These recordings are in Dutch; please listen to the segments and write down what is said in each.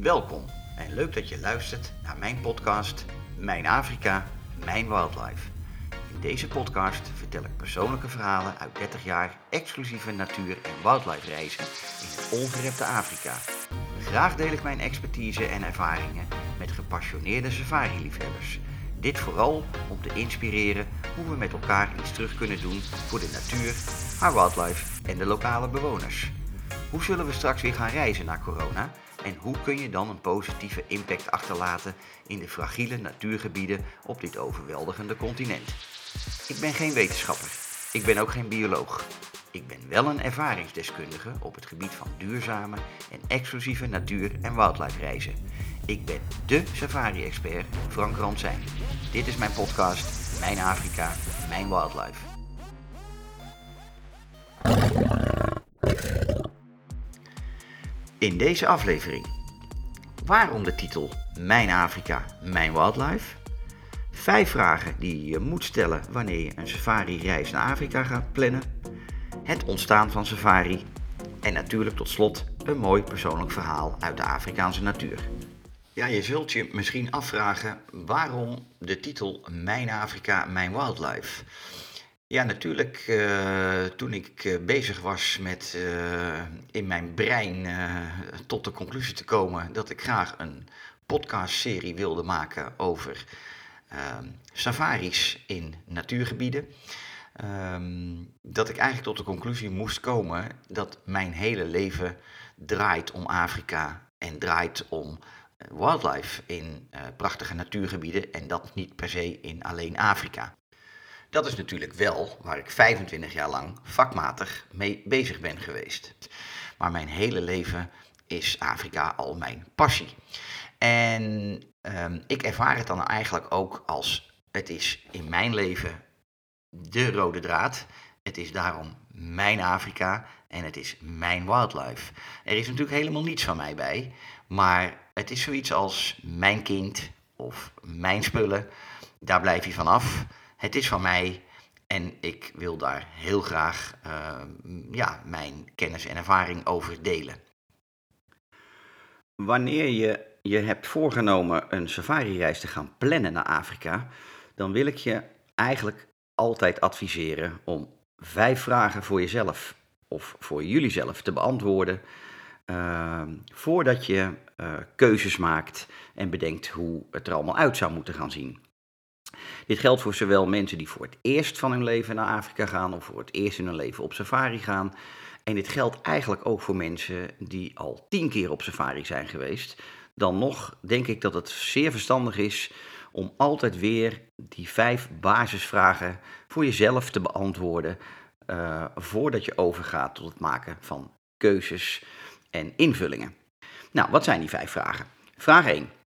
Welkom en leuk dat je luistert naar mijn podcast Mijn Afrika, Mijn Wildlife. In deze podcast vertel ik persoonlijke verhalen uit 30 jaar exclusieve natuur- en wildlife reizen in het ongerepte Afrika. Graag deel ik mijn expertise en ervaringen met gepassioneerde safari-liefhebbers. Dit vooral om te inspireren hoe we met elkaar iets terug kunnen doen voor de natuur, haar wildlife en de lokale bewoners. Hoe zullen we straks weer gaan reizen na corona? En hoe kun je dan een positieve impact achterlaten in de fragiele natuurgebieden op dit overweldigende continent? Ik ben geen wetenschapper. Ik ben ook geen bioloog. Ik ben wel een ervaringsdeskundige op het gebied van duurzame en exclusieve natuur- en wildlife reizen. Ik ben dé safari-expert Frank Ransijn. Dit is mijn podcast Mijn Afrika, Mijn Wildlife. In deze aflevering. Waarom de titel Mijn Afrika, Mijn Wildlife? Vijf vragen die je moet stellen wanneer je een safari-reis naar Afrika gaat plannen. Het ontstaan van safari. En natuurlijk tot slot een mooi persoonlijk verhaal uit de Afrikaanse natuur. Ja, je zult je misschien afvragen waarom de titel Mijn Afrika, Mijn Wildlife. Ja, natuurlijk, eh, toen ik eh, bezig was met eh, in mijn brein tot de conclusie te komen dat ik graag een podcastserie wilde maken over ehm, safaris in natuurgebieden, ehm, dat ik eigenlijk tot de conclusie moest komen dat mijn hele leven draait om Afrika en draait om wildlife in prachtige natuurgebieden en dat niet per se in alleen Afrika. Dat is natuurlijk wel waar ik 25 jaar lang vakmatig mee bezig ben geweest. Maar mijn hele leven is Afrika al mijn passie. En ehm, ik ervaar het dan eigenlijk ook als het is in mijn leven de rode draad. Het is daarom mijn Afrika en het is mijn wildlife. Er is natuurlijk helemaal niets van mij bij, maar het is zoiets als mijn kind of mijn spullen. Daar blijf je vanaf. Het is van mij en ik wil daar heel graag uh, ja, mijn kennis en ervaring over delen. Wanneer je je hebt voorgenomen een safari-reis te gaan plannen naar Afrika, dan wil ik je eigenlijk altijd adviseren om vijf vragen voor jezelf of voor jullie zelf te beantwoorden. Uh, voordat je uh, keuzes maakt en bedenkt hoe het er allemaal uit zou moeten gaan zien. Dit geldt voor zowel mensen die voor het eerst van hun leven naar Afrika gaan of voor het eerst in hun leven op safari gaan. En dit geldt eigenlijk ook voor mensen die al tien keer op safari zijn geweest. Dan nog denk ik dat het zeer verstandig is om altijd weer die vijf basisvragen voor jezelf te beantwoorden. Uh, voordat je overgaat tot het maken van keuzes en invullingen. Nou, wat zijn die vijf vragen? Vraag 1.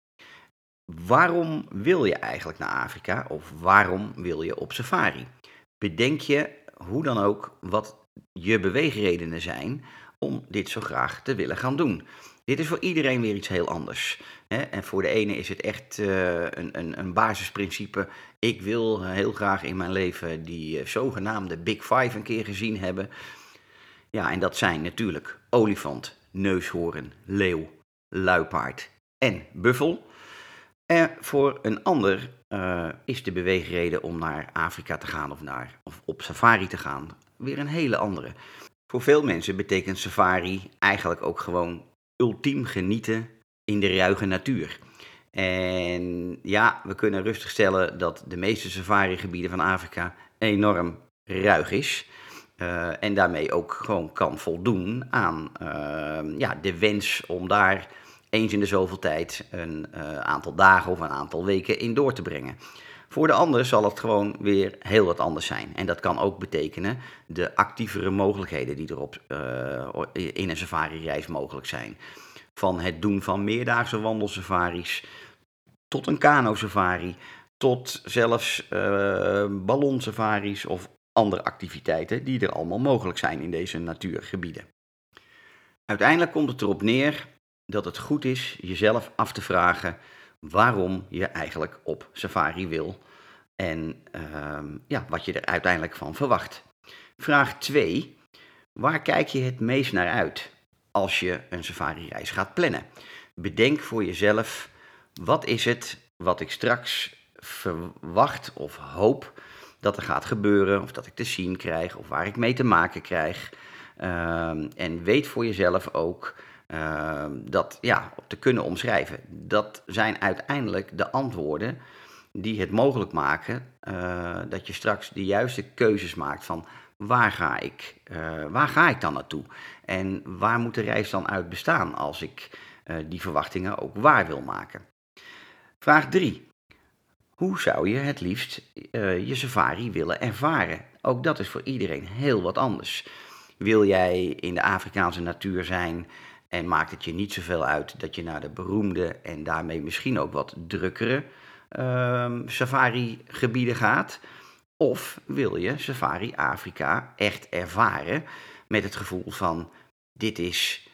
Waarom wil je eigenlijk naar Afrika of waarom wil je op safari? Bedenk je hoe dan ook wat je beweegredenen zijn om dit zo graag te willen gaan doen. Dit is voor iedereen weer iets heel anders. En voor de ene is het echt uh, een, basisprincipe. Ik wil heel graag in mijn leven die uh, zogenaamde Big Five een keer gezien hebben. Ja, en dat zijn natuurlijk olifant, neushoorn, leeuw, luipaard en buffel. Voor een ander uh, is de beweegreden om naar Afrika te gaan of, naar, of op safari te gaan weer een hele andere. Voor veel mensen betekent safari eigenlijk ook gewoon ultiem genieten in de ruige natuur. En ja, we kunnen rustig stellen dat de meeste safarigebieden van Afrika enorm ruig is. Uh, en daarmee ook gewoon kan voldoen aan uh, ja, de wens om daar eens in de zoveel tijd een uh, aantal dagen of een aantal weken in door te brengen. Voor de ander zal het gewoon weer heel wat anders zijn. En dat kan ook betekenen de actievere mogelijkheden die er op, uh, in een safari-reis mogelijk zijn. Van het doen van meerdaagse wandelsafaris tot een kano-safari, tot zelfs uh, ballonsafaris of andere activiteiten die er allemaal mogelijk zijn in deze natuurgebieden. Uiteindelijk komt het erop neer dat het goed is jezelf af te vragen waarom je eigenlijk op safari wil en uh, ja, wat je er uiteindelijk van verwacht. Vraag 2. Waar kijk je het meest naar uit als je een safari-reis gaat plannen? bedenk voor jezelf, wat is het wat ik straks verwacht of hoop dat er gaat gebeuren, of dat ik te zien krijg, of waar ik mee te maken krijg. Ehm, en weet voor jezelf ook uh, dat ja, te kunnen omschrijven. Dat zijn uiteindelijk de antwoorden die het mogelijk maken uh, dat je straks de juiste keuzes maakt van waar ga ik, uh, waar ga ik dan naartoe? En waar moet de reis dan uit bestaan als ik uh, die verwachtingen ook waar wil maken? Vraag 3. Hoe zou je het liefst je safari willen ervaren? Ook dat is voor iedereen heel wat anders. Wil jij in de Afrikaanse natuur zijn en maakt het je niet zoveel uit dat je naar de beroemde en daarmee misschien ook wat drukkere uh, safari-gebieden gaat? Of wil je Safari Afrika echt ervaren met het gevoel van dit is,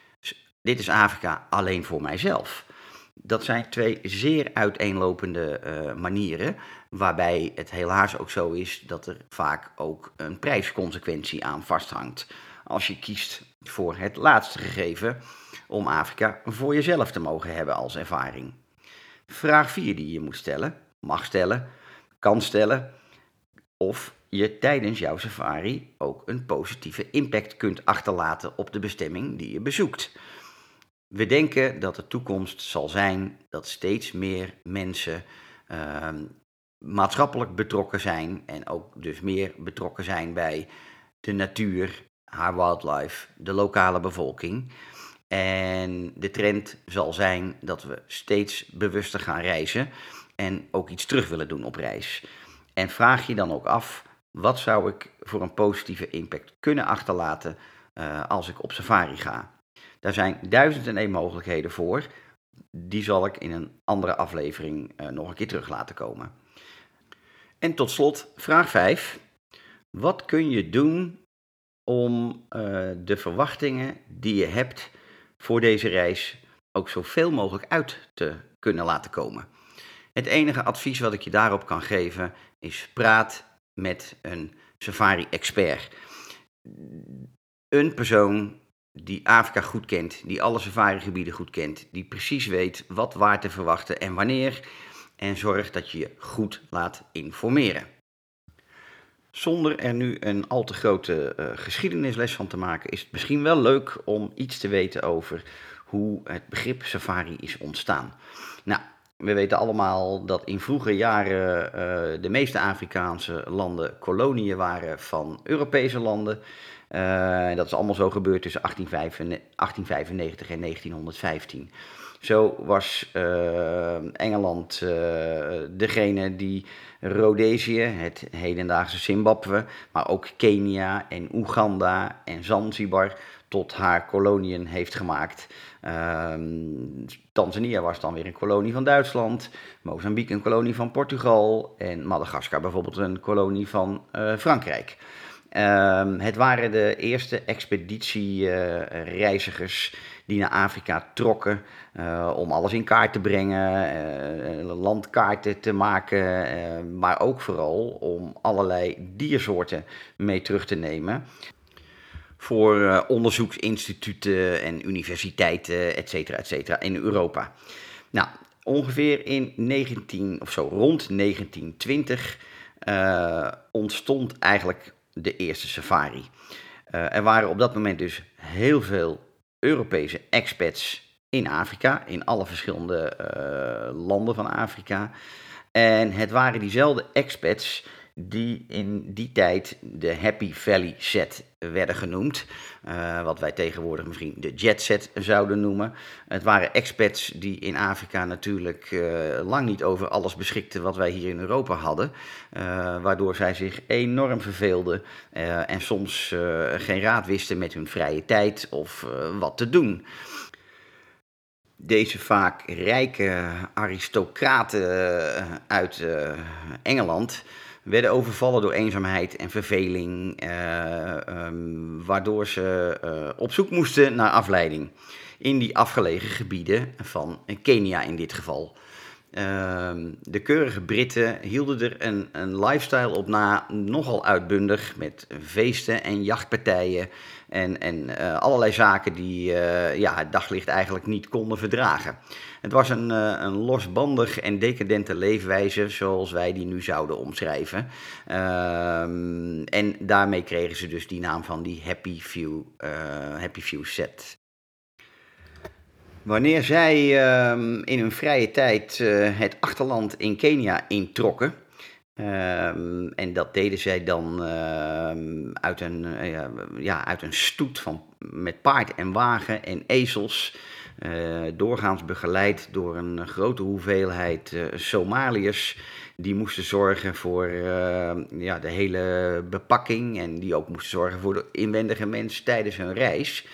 dit is Afrika alleen voor mijzelf? Dat zijn twee zeer uiteenlopende uh, manieren, waarbij het helaas ook zo is dat er vaak ook een prijsconsequentie aan vasthangt. Als je kiest voor het laatste gegeven, om Afrika voor jezelf te mogen hebben als ervaring. Vraag 4 die je moet stellen, mag stellen, kan stellen, of je tijdens jouw safari ook een positieve impact kunt achterlaten op de bestemming die je bezoekt. We denken dat de toekomst zal zijn dat steeds meer mensen uh, maatschappelijk betrokken zijn en ook dus meer betrokken zijn bij de natuur, haar wildlife, de lokale bevolking. En de trend zal zijn dat we steeds bewuster gaan reizen en ook iets terug willen doen op reis. En vraag je dan ook af, wat zou ik voor een positieve impact kunnen achterlaten uh, als ik op safari ga? Daar zijn duizend en één mogelijkheden voor. Die zal ik in een andere aflevering uh, nog een keer terug laten komen. En tot slot, vraag 5. Wat kun je doen om uh, de verwachtingen die je hebt voor deze reis ook zoveel mogelijk uit te kunnen laten komen. Het enige advies wat ik je daarop kan geven is praat met een safari-expert. Een persoon die Afrika goed kent, die alle safari-gebieden goed kent, die precies weet wat waar te verwachten en wanneer. En zorg dat je je goed laat informeren. Zonder er nu een al te grote uh, geschiedenisles van te maken, is het misschien wel leuk om iets te weten over hoe het begrip safari is ontstaan. Nou, we weten allemaal dat in vroege jaren uh, de meeste Afrikaanse landen koloniën waren van Europese landen. Uh, dat is allemaal zo gebeurd tussen 1895 en 1915. Zo was uh, Engeland uh, degene die Rhodesië, het hedendaagse Zimbabwe, maar ook Kenia en Oeganda en Zanzibar tot haar koloniën heeft gemaakt. Uh, Tanzania was dan weer een kolonie van Duitsland, Mozambique een kolonie van Portugal en Madagaskar bijvoorbeeld een kolonie van uh, Frankrijk. Uh, het waren de eerste expeditiereizigers die naar Afrika trokken uh, om alles in kaart te brengen, uh, landkaarten te maken, uh, maar ook vooral om allerlei diersoorten mee terug te nemen. Voor onderzoeksinstituten en universiteiten, et cetera, et cetera, in Europa. Nou, ongeveer in 19, of zo rond 1920 ontstond eigenlijk de eerste safari. er waren op dat moment dus heel veel Europese expats in Afrika, in alle verschillende uh, landen van Afrika. En het waren diezelfde expats die in die tijd de Happy Valley set werden genoemd. Uh, wat wij tegenwoordig misschien de jet set zouden noemen. Het waren expats die in Afrika natuurlijk uh, lang niet over alles beschikten wat wij hier in Europa hadden. Uh, waardoor zij zich enorm verveelden en soms geen raad wisten met hun vrije tijd of wat te doen deze vaak rijke aristocraten uit Engeland werden overvallen door eenzaamheid en verveling, uh, um, waardoor ze uh, op zoek moesten naar afleiding in die afgelegen gebieden van Kenia in dit geval. Ehm, de keurige Britten hielden er een, een lifestyle op na, nogal uitbundig, met feesten en jachtpartijen en, en eh, allerlei zaken die ja, het daglicht eigenlijk niet konden verdragen. Het was een, uh, een losbandig en decadente leefwijze, zoals wij die nu zouden omschrijven. Ehm, en daarmee kregen ze dus die naam van die Happy Few, Happy Few set. Wanneer zij ehm, in hun vrije tijd uh, het achterland in Kenia introkken, um, en dat deden zij dan uit, een, ja, uit een stoet van, met paard en wagen en ezels, eh, doorgaans begeleid door een grote hoeveelheid Somaliërs. Die moesten zorgen voor ehm, ja, de hele bepakking en die ook moesten zorgen voor de inwendige mens tijdens hun reis.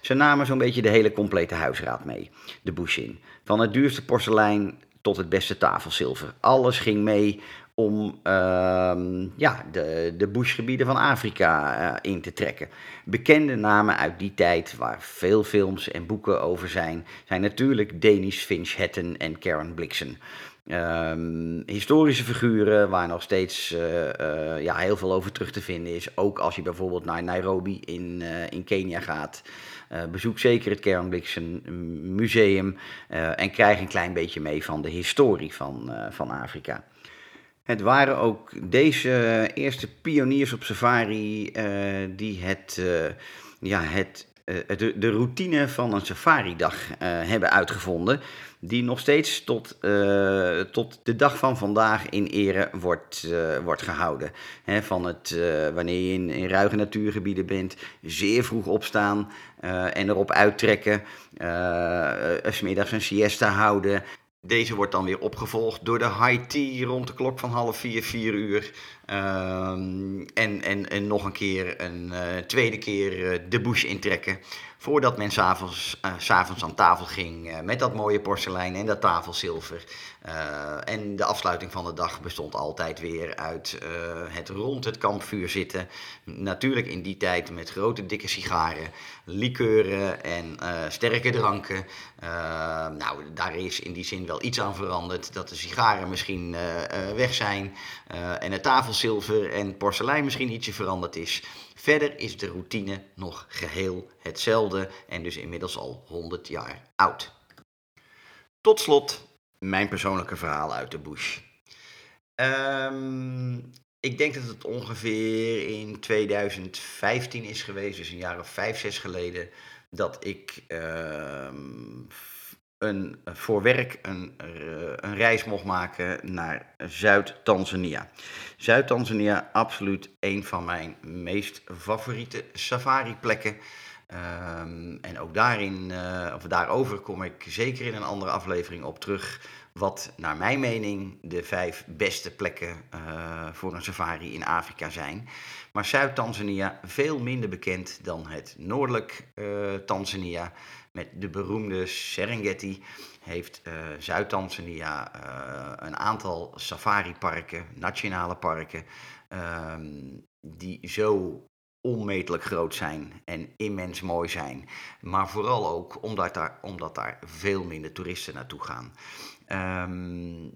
Ze namen zo'n beetje de hele complete huisraad mee, de bush in. Van het duurste porselein tot het beste tafelzilver. Alles ging mee om uh, ja, de, de bushgebieden van Afrika uh, in te trekken. Bekende namen uit die tijd, waar veel films en boeken over zijn, zijn natuurlijk Danish Finch Hatton en Karen Blixen. Um, historische figuren waar nog steeds uh, uh, ja, heel veel over terug te vinden is. Ook als je bijvoorbeeld naar Nairobi in, in Kenia gaat. bezoek zeker het Kernblixen Museum en krijg een klein beetje mee van de historie van, van Afrika. Het waren ook deze eerste pioniers op safari die het, ja, het de, de, routine van een safari-dag hebben uitgevonden die nog steeds tot, tot de dag van vandaag in ere wordt, wordt gehouden. Van het, wanneer je in, in ruige natuurgebieden bent, zeer vroeg opstaan en erop uittrekken, smiddags een siesta houden. Deze wordt dan weer opgevolgd door de high tea rond de klok van half vier, vier uur. Ehm, en, en, en nog een keer, een tweede keer de bush intrekken voordat men s'avonds uh, aan tafel ging uh, met dat mooie porselein en dat tafelzilver. Uh, en de afsluiting van de dag bestond altijd weer uit het rond het kampvuur zitten. Natuurlijk in die tijd met grote dikke sigaren, likeuren en sterke dranken. nou, daar is in die zin wel iets aan veranderd. Dat de sigaren misschien weg zijn en het tafelzilver en porselein misschien ietsje veranderd is. Verder is de routine nog geheel hetzelfde en dus inmiddels al 100 jaar oud. Tot slot mijn persoonlijke verhaal uit de bush. Um, ik denk dat het ongeveer in 2015 is geweest, dus een jaar of vijf, zes geleden, dat ik um, een, voor werk een, eh, een reis mocht maken naar Zuid-Tanzania. Zuid-Tanzania, absoluut een van mijn meest favoriete safari-plekken. Um, en ook daarin, uh, of daarover kom ik zeker in een andere aflevering op terug. Wat naar mijn mening de vijf beste plekken uh, voor een safari in Afrika zijn. Maar Zuid-Tanzania veel minder bekend dan het noordelijk Tanzania met de beroemde Serengeti heeft uh, Zuid-Tanzania uh, een aantal safari-parken, nationale parken, uh, die zo onmetelijk groot zijn en immens mooi zijn. Maar vooral ook omdat daar, omdat daar veel minder toeristen naartoe gaan. Um,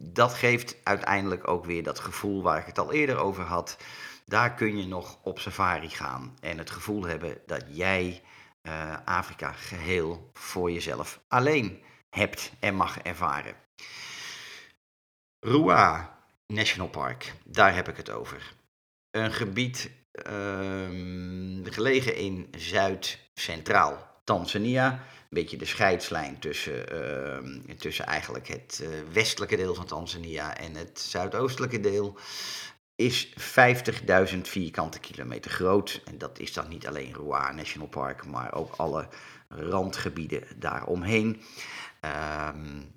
dat geeft uiteindelijk ook weer dat gevoel waar ik het al eerder over had. Daar kun je nog op safari gaan en het gevoel hebben dat jij uh, Afrika geheel voor jezelf alleen hebt en mag ervaren. Rua National Park, daar heb ik het over. Een gebied um, gelegen in zuid-centraal Tanzania. Een beetje de scheidslijn tussen, uh, tussen eigenlijk het uh, westelijke deel van Tanzania en het zuidoostelijke deel is 50.000 vierkante kilometer groot. En dat is dan niet alleen Ruaha National Park, maar ook alle randgebieden daaromheen. Um,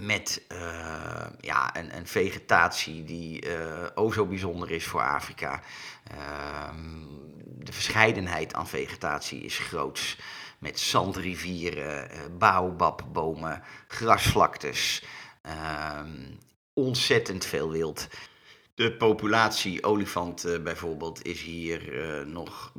met uh, ja, een, een, vegetatie die uh, o zo bijzonder is voor Afrika. Um, de verscheidenheid aan vegetatie is groots. Met zandrivieren, uh, baobabbomen, grasvlaktes. Um, ontzettend veel wild. De populatie olifant uh, bijvoorbeeld is hier uh, nog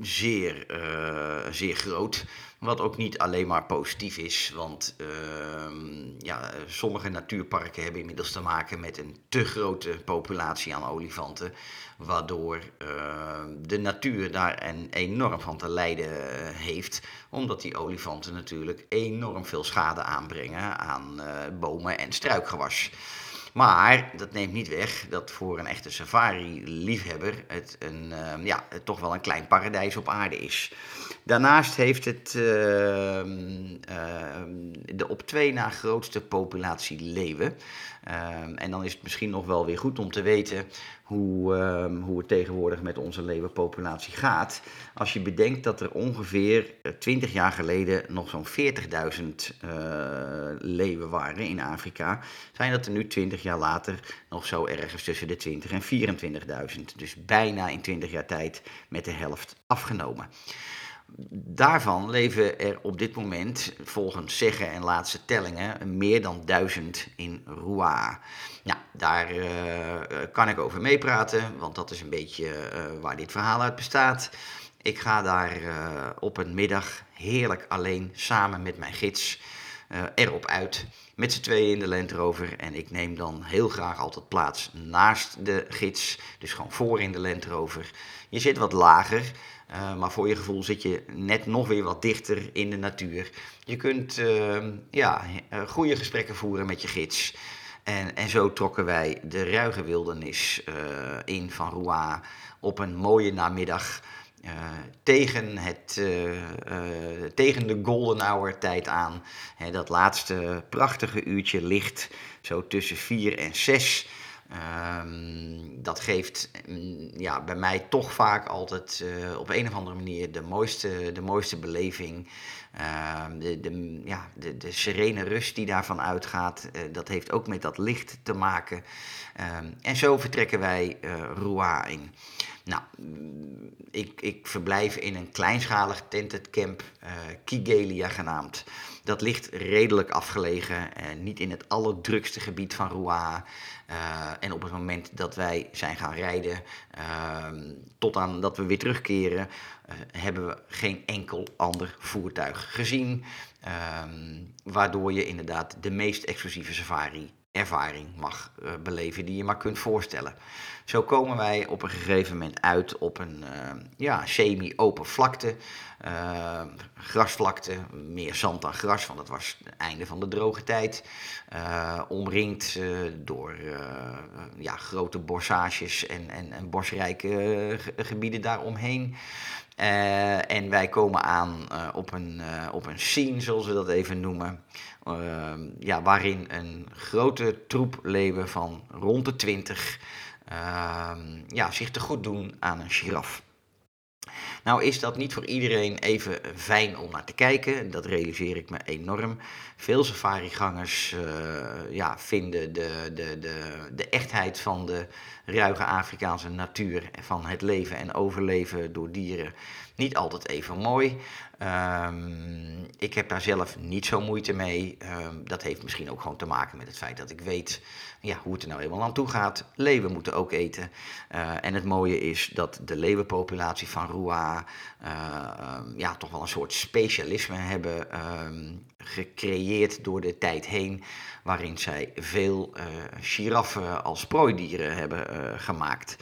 zeer, eh, zeer groot. Wat ook niet alleen maar positief is, want ehm, ja, sommige natuurparken hebben inmiddels te maken met een te grote populatie aan olifanten. Waardoor ehm, de natuur daar een enorm van te lijden heeft. Omdat die olifanten natuurlijk enorm veel schade aanbrengen aan eh, bomen en struikgewas. Maar dat neemt niet weg dat voor een echte safari-liefhebber het een, uh, ja, toch wel een klein paradijs op aarde is. Daarnaast heeft het uh, de op twee na grootste populatie leeuwen. Ehm, en dan is het misschien nog wel weer goed om te weten hoe, hoe het tegenwoordig met onze leeuwenpopulatie gaat. Als je bedenkt dat er ongeveer 20 eh, jaar geleden nog zo'n 40.000 uh, eh, leeuwen waren in Afrika, zijn dat er nu 20 jaar later nog zo ergens tussen de 20 en 24.000. Dus bijna in 20 jaar tijd met de helft afgenomen. Daarvan leven er op dit moment, volgens zeggen en laatste tellingen, meer dan duizend in Roua. Nou, daar uh, kan ik over meepraten, want dat is een beetje uh, waar dit verhaal uit bestaat. Ik ga daar uh, op een middag heerlijk alleen samen met mijn gids erop uit. Met z'n tweeën in de Land Rover. En ik neem dan heel graag altijd plaats naast de gids. Dus gewoon voor in de Land Rover. Je zit wat lager. Uh, maar voor je gevoel zit je net nog weer wat dichter in de natuur. Je kunt uh, ja, uh, goede gesprekken voeren met je gids. En, en zo trokken wij de ruige wildernis eh, in van Rouen op een mooie namiddag. Tegen, het, tegen de golden hour tijd aan. Hè, dat laatste prachtige uurtje licht, zo tussen 4 en 6. Um, dat geeft mm, ja, bij mij toch vaak altijd op een of andere manier de mooiste, de mooiste beleving. Uh, de, de, ja, de, de serene rust die daarvan uitgaat, dat heeft ook met dat licht te maken. Um, en zo vertrekken wij Rouen in. Nou, mm, ik, ik verblijf in een kleinschalig tented camp, Kigelia genaamd. Dat ligt redelijk afgelegen, en niet in het allerdrukste gebied van Rouen. Uh, en op het moment dat wij zijn gaan rijden, uh, tot aan dat we weer terugkeren, hebben we geen enkel ander voertuig gezien. Ehm, waardoor je inderdaad de meest exclusieve safari ervaring mag uh, beleven die je maar kunt voorstellen. Zo komen wij op een gegeven moment uit op een uh, ja, semi-open vlakte, uh, grasvlakte, meer zand dan gras, want dat was het einde van de droge tijd. omringd door ja, grote bossages en, en, en bosrijke gebieden daaromheen. Uh, en wij komen aan uh, op, een, uh, op een scene, zoals we dat even noemen. Ehm, ja, waarin een grote troep leeuwen van rond de 20 ehm, ja, zich te goed doen aan een giraf. Nou is dat niet voor iedereen even fijn om naar te kijken. Dat realiseer ik me enorm. Veel safarigangers uh, ja, vinden de, de, de, de echtheid van de ruige Afrikaanse natuur, van het leven en overleven door dieren, niet altijd even mooi. Um, ik heb daar zelf niet zo moeite mee. Um, dat heeft misschien ook gewoon te maken met het feit dat ik weet ja, hoe het er nou eenmaal aan toe gaat. Leeuwen moeten ook eten. Uh, en het mooie is dat de leeuwenpopulatie van Roua uh, ja, toch wel een soort specialisme hebben gecreëerd door de tijd heen. Waarin zij veel uh, giraffen als prooidieren hebben gemaakt.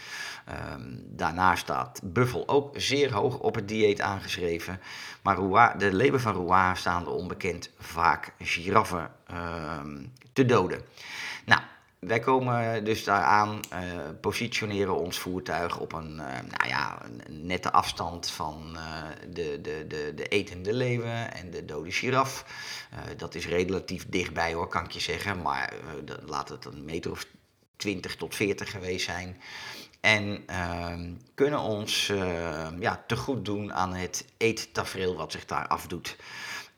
Um, daarnaast staat buffel ook zeer hoog op het dieet aangeschreven. Maar de leeuwen van Rouen staan er onbekend vaak giraffen te doden. Wij komen dus daaraan, uh, positioneren ons voertuig op een, uh, nou ja, een nette afstand van uh, de, de, de, de etende leeuwen en de dode giraf. dat is relatief dichtbij hoor, kan ik je zeggen, maar laat het een meter of 20 tot 40 geweest zijn. En uh, kunnen ons ja, te goed doen aan het eettafereel wat zich daar afdoet.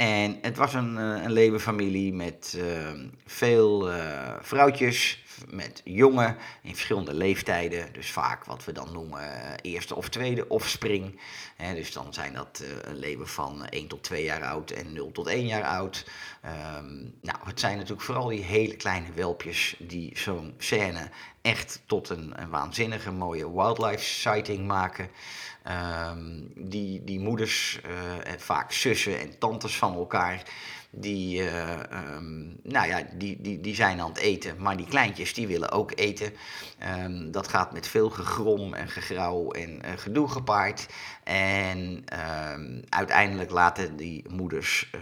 En het was een, uh, een leeuwenfamilie met uh, veel vrouwtjes, met jongen in verschillende leeftijden. Dus vaak wat we dan noemen eerste of tweede offspring. Hè, dus dan zijn dat uh, leeuwen van 1 tot 2 jaar oud en 0 tot 1 jaar oud. Um, nou, het zijn natuurlijk vooral die hele kleine welpjes die zo'n scène echt tot een, waanzinnige mooie wildlife sighting maken. Um, die, die moeders, uh, vaak zussen en tantes van elkaar, die, uh, um, nou ja, die, die, die zijn aan het eten. Maar die kleintjes die willen ook eten. Um, dat gaat met veel gegrom en gegrauw en uh, gedoe gepaard. En uiteindelijk laten die moeders uh,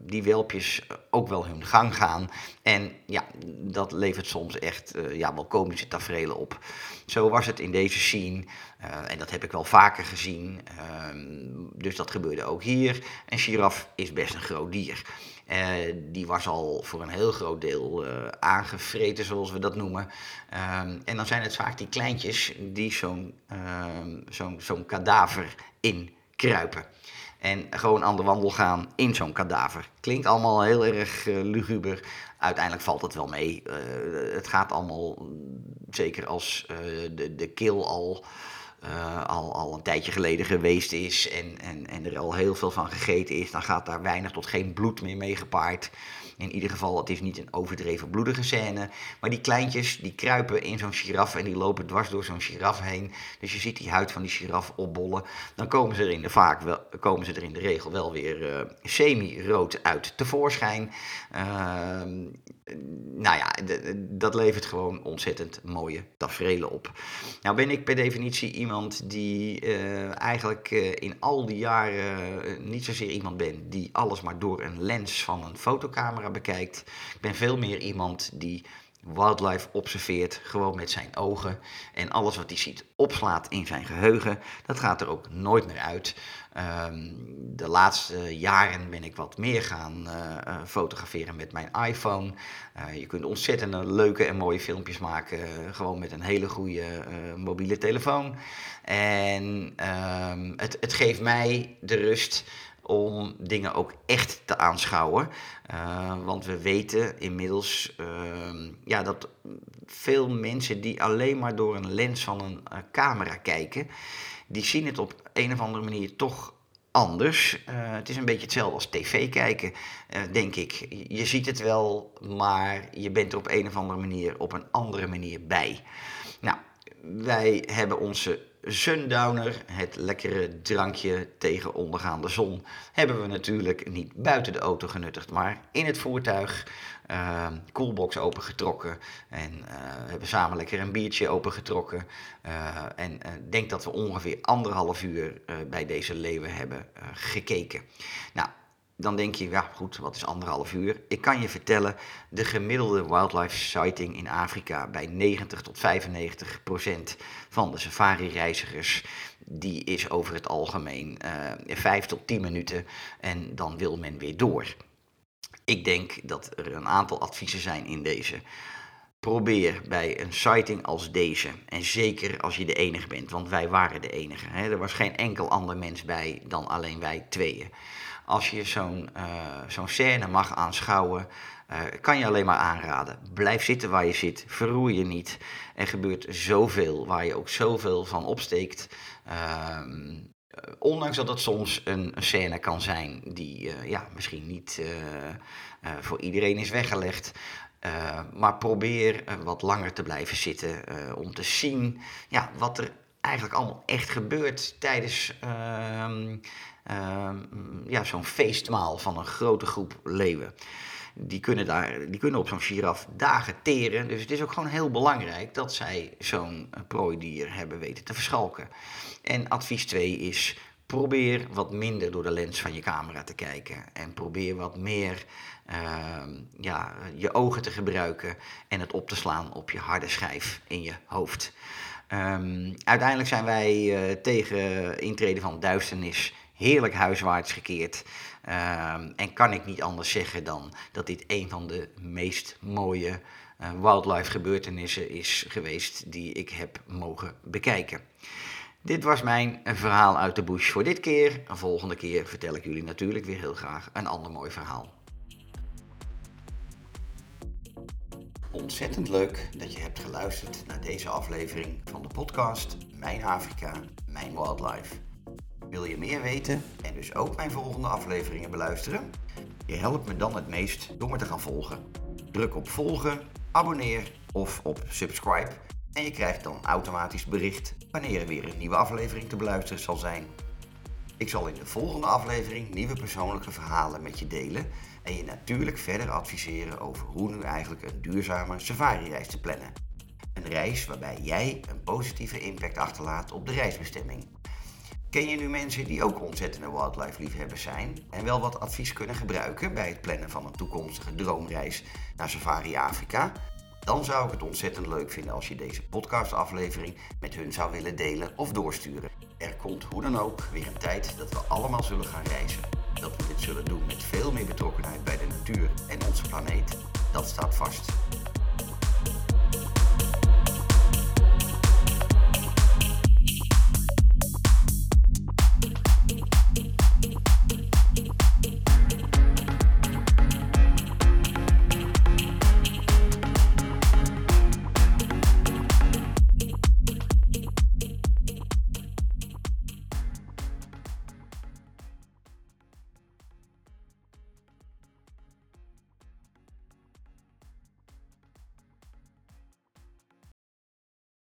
die welpjes ook wel hun gang gaan. En ja, dat levert soms echt ja, wel komische tafereelen op. Zo was het in deze scene. en dat heb ik wel vaker gezien. dus dat gebeurde ook hier. Een giraf is best een groot dier. Uh, die was al voor een heel groot deel uh, aangevreten, zoals we dat noemen. Um, en dan zijn het vaak die kleintjes die zo'n uh, zo'n zo'n kadaver inkruipen. En gewoon aan de wandel gaan in zo'n kadaver. Klinkt allemaal heel erg uh, luguber. Uiteindelijk valt het wel mee. het gaat allemaal, zeker als de, de keel al uh, al, al een tijdje geleden geweest is en, en, en er al heel veel van gegeten is, dan gaat daar weinig tot geen bloed meer mee gepaard. In ieder geval, het is niet een overdreven bloedige scène. Maar die kleintjes, die kruipen in zo'n giraf en die lopen dwars door zo'n giraf heen. Dus je ziet die huid van die giraf opbollen. Dan komen ze er in de, vaak wel, komen ze er in de regel wel weer uh, semi-rood uit tevoorschijn. Uh, nou ja, dat levert gewoon ontzettend mooie tafereelen op. Nou ben ik per definitie iemand die uh, eigenlijk uh, in al die jaren niet zozeer iemand ben die alles maar door een lens van een fotocamera bekijkt. Ik ben veel meer iemand die wildlife observeert, gewoon met zijn ogen. En alles wat hij ziet opslaat in zijn geheugen. Dat gaat er ook nooit meer uit. Um, de laatste jaren ben ik wat meer gaan uh, fotograferen met mijn iPhone. Uh, je kunt ontzettend leuke en mooie filmpjes maken, gewoon met een hele goede mobiele telefoon. En um, het, het geeft mij de rust om dingen ook echt te aanschouwen. Uh, want we weten inmiddels uh, ja, dat veel mensen die alleen maar door een lens van een uh, camera kijken, die zien het op een of andere manier toch anders. het is een beetje hetzelfde als tv kijken, denk ik. Je ziet het wel, maar je bent er op een of andere manier op een andere manier bij. Nou, wij hebben onze Sundowner, het lekkere drankje tegen ondergaande zon, hebben we natuurlijk niet buiten de auto genuttigd, maar in het voertuig. Uh, coolbox opengetrokken en uh, hebben samen lekker een biertje opengetrokken. Uh, en ik denk dat we ongeveer anderhalf uur bij deze leeuwen hebben gekeken. Nou, dan denk je, ja goed, wat is anderhalf uur? Ik kan je vertellen, de gemiddelde wildlife sighting in Afrika bij 90 tot 95 procent van de safari-reizigers, die is over het algemeen uh, 5 tot 10 minuten en dan wil men weer door. Ik denk dat er een aantal adviezen zijn in deze. Probeer bij een sighting als deze, en zeker als je de enige bent, want wij waren de enige. Hè? Er was geen enkel ander mens bij dan alleen wij tweeën als je zo'n uh, zo'n scène mag aanschouwen, uh, kan je alleen maar aanraden. Blijf zitten waar je zit, verroer je niet. Er gebeurt zoveel waar je ook zoveel van opsteekt. Uh, ondanks dat het soms een, scène kan zijn die ja, misschien niet voor iedereen is weggelegd. maar probeer wat langer te blijven zitten om te zien ja, wat er eigenlijk allemaal echt gebeurt tijdens ehm, ja, zo'n feestmaal van een grote groep leeuwen. Die kunnen, daar, die kunnen op zo'n giraf dagen teren. Dus het is ook gewoon heel belangrijk dat zij zo'n eh, prooidier hebben weten te verschalken. En advies 2 is: probeer wat minder door de lens van je camera te kijken. En probeer wat meer uh, ja, je ogen te gebruiken en het op te slaan op je harde schijf in je hoofd. Um, uiteindelijk zijn wij uh, tegen intreden van duisternis heerlijk huiswaarts gekeerd. Um, en kan ik niet anders zeggen dan dat dit een van de meest mooie uh, wildlife gebeurtenissen is geweest die ik heb mogen bekijken. Dit was mijn verhaal uit de bush voor dit keer. Volgende keer vertel ik jullie natuurlijk weer heel graag een ander mooi verhaal. Ontzettend leuk dat je hebt geluisterd naar deze aflevering van de podcast Mijn Afrika, Mijn Wildlife. Wil je meer weten en dus ook mijn volgende afleveringen beluisteren? Je helpt me dan het meest door me te gaan volgen. Druk op volgen, abonneer of op subscribe en je krijgt dan automatisch bericht wanneer er weer een nieuwe aflevering te beluisteren zal zijn. Ik zal in de volgende aflevering nieuwe persoonlijke verhalen met je delen en je natuurlijk verder adviseren over hoe nu eigenlijk een duurzame safari-reis te plannen. Een reis waarbij jij een positieve impact achterlaat op de reisbestemming. Ken je nu mensen die ook ontzettende wildlife liefhebbers zijn en wel wat advies kunnen gebruiken bij het plannen van een toekomstige droomreis naar Safari Afrika? Dan zou ik het ontzettend leuk vinden als je deze podcastaflevering met hun zou willen delen of doorsturen. Er komt hoe dan ook weer een tijd dat we allemaal zullen gaan reizen. Dat we dit zullen doen met veel meer betrokkenheid bij de natuur en onze planeet, dat staat vast.